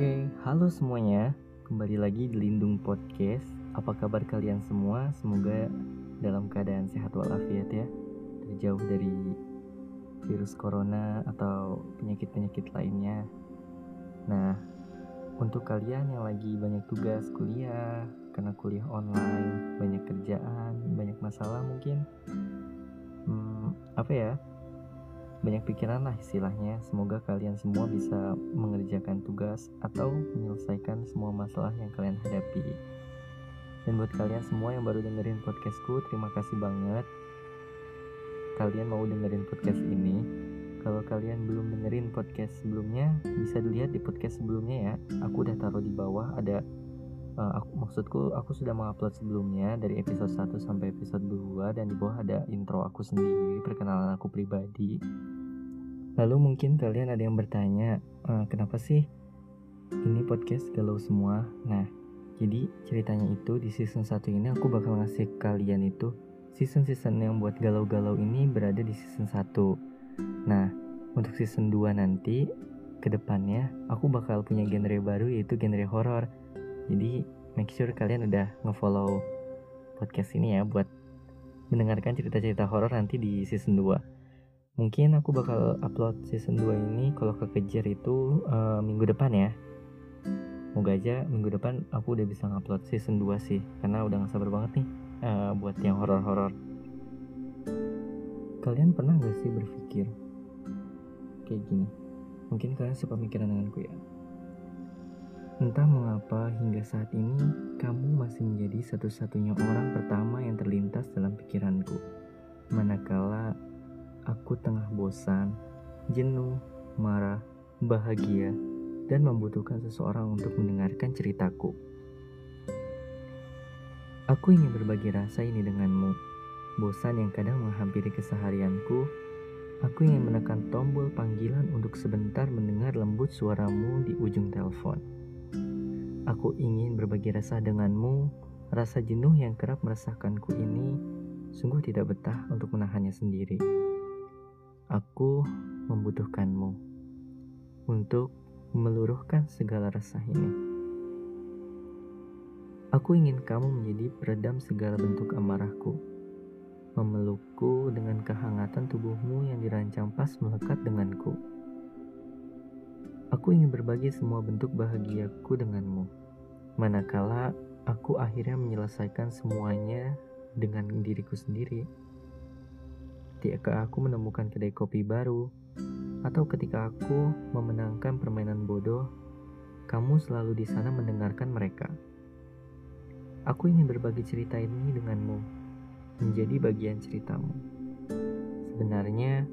Oke, halo semuanya. Kembali lagi di Lindung Podcast. Apa kabar kalian semua? Semoga dalam keadaan sehat walafiat ya. Terjauh dari virus corona atau penyakit-penyakit lainnya. Nah, untuk kalian yang lagi banyak tugas kuliah, karena kuliah online, banyak kerjaan, banyak masalah mungkin. Hmm, apa ya? Banyak pikiran lah istilahnya. Semoga kalian semua bisa mengerjakan tugas atau menyelesaikan semua masalah yang kalian hadapi. Dan buat kalian semua yang baru dengerin podcastku, terima kasih banget. Kalian mau dengerin podcast ini. Kalau kalian belum dengerin podcast sebelumnya, bisa dilihat di podcast sebelumnya ya. Aku udah taruh di bawah ada uh, aku maksudku aku sudah mengupload sebelumnya dari episode 1 sampai episode 2 dan di bawah ada intro aku sendiri, perkenalan aku pribadi. Lalu mungkin kalian ada yang bertanya, e, kenapa sih ini podcast galau semua? Nah, jadi ceritanya itu di season 1 ini aku bakal ngasih kalian itu season-season yang buat galau-galau ini berada di season 1. Nah, untuk season 2 nanti ke depannya aku bakal punya genre baru yaitu genre horror. Jadi make sure kalian udah ngefollow podcast ini ya buat mendengarkan cerita-cerita horor nanti di season 2 mungkin aku bakal upload season 2 ini kalau kekejar itu uh, minggu depan ya. Moga aja minggu depan aku udah bisa ngupload season 2 sih Karena udah gak sabar banget nih uh, buat yang horor-horor. Kalian pernah gak sih berpikir Kayak gini? Mungkin kalian sepemikiran denganku ya Entah mengapa hingga saat ini kamu masih menjadi satu-satunya orang pertama yang terlintas dalam pikiranku. Manakala aku tengah bosan, jenuh, marah, bahagia, dan membutuhkan seseorang untuk mendengarkan ceritaku. Aku ingin berbagi rasa ini denganmu. Bosan yang kadang menghampiri keseharianku, aku ingin menekan tombol panggilan untuk sebentar mendengar lembut suaramu di ujung telepon. Aku ingin berbagi rasa denganmu, rasa jenuh yang kerap meresahkanku ini sungguh tidak betah untuk menahannya sendiri. Aku membutuhkanmu untuk meluruhkan segala resah ini. Aku ingin kamu menjadi peredam segala bentuk amarahku, memelukku dengan kehangatan tubuhmu yang dirancang pas melekat denganku. Aku ingin berbagi semua bentuk bahagiaku denganmu, manakala aku akhirnya menyelesaikan semuanya dengan diriku sendiri ketika aku menemukan kedai kopi baru, atau ketika aku memenangkan permainan bodoh, kamu selalu di sana mendengarkan mereka. Aku ingin berbagi cerita ini denganmu, menjadi bagian ceritamu. Sebenarnya,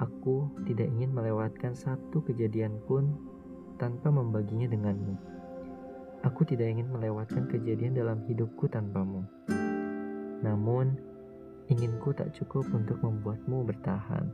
aku tidak ingin melewatkan satu kejadian pun tanpa membaginya denganmu. Aku tidak ingin melewatkan kejadian dalam hidupku tanpamu. Namun, Inginku tak cukup untuk membuatmu bertahan.